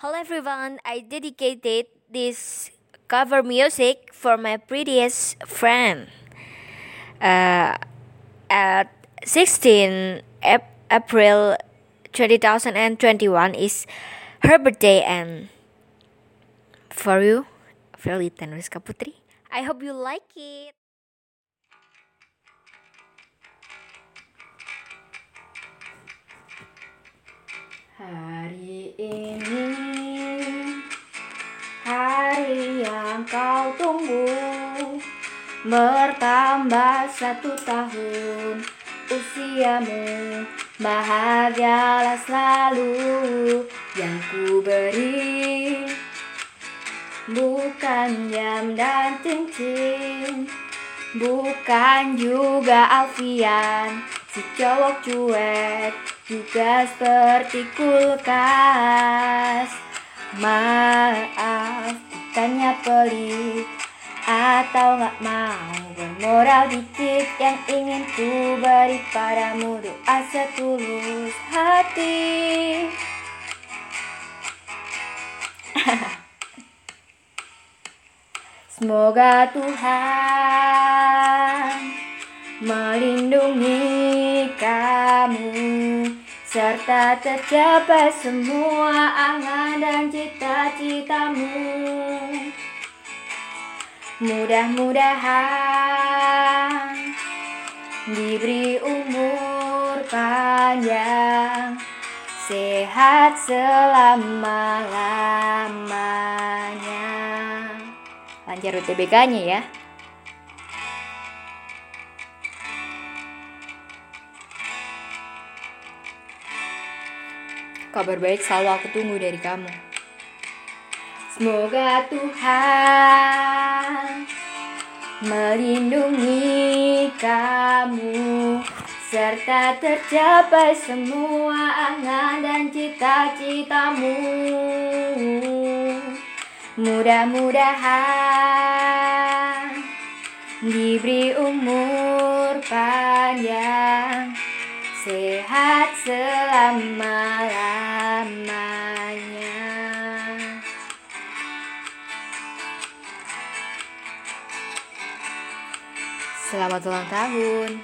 Hello everyone, I dedicated this cover music for my prettiest friend. Uh, at 16 Ap- April 2021 is her birthday and for you, Felita Nuriska Putri. I hope you like it. Hari ini Bertambah satu tahun Usiamu Bahagialah selalu. Yang ku beri Bukan jam dan cincin Bukan juga alfian. Si cowok cuek juga seperti kulkas. Maaf bukannya pelit Atau gak mau bermoral dikit Yang ingin ku beri padamu doa setulus hati Semoga Tuhan melindungi kamu serta tercapai semua angan dan cita-citamu. Mudah-mudahan diberi umur panjang, sehat selama-lamanya. Lancar UTBK-nya ya. Kabar baik selalu aku tunggu dari kamu. Semoga Tuhan melindungi kamu serta tercapai semua angan dan cita-citamu. Mudah-mudahan diberi umur panjang sehat selama-lamanya. Selamat ulang tahun.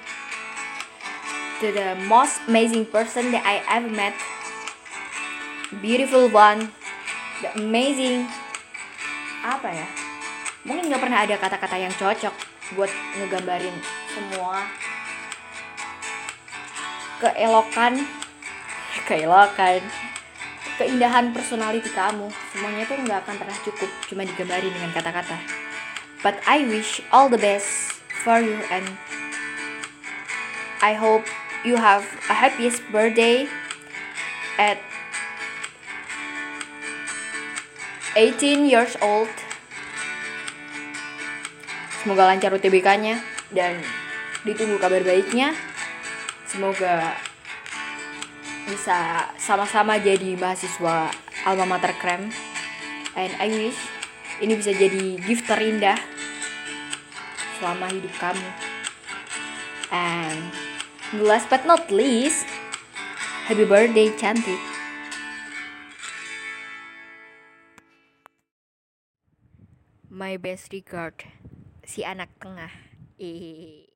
To the most amazing person that I ever met. Beautiful one, the amazing apa ya? Mungkin nggak pernah ada kata-kata yang cocok buat ngegambarin semua keelokan keelokan keindahan personality kamu. Semuanya tuh nggak akan pernah cukup cuma digambarin dengan kata-kata. But I wish all the best for you and I hope you have a happiest birthday at 18 years old. Semoga lancar UTBK-nya dan ditunggu kabar baiknya. Semoga bisa sama-sama jadi mahasiswa alma mater krem. And I wish ini bisa jadi gift terindah selama hidup kamu. And last but not least happy birthday cantik. My best regard si anak tengah. Eh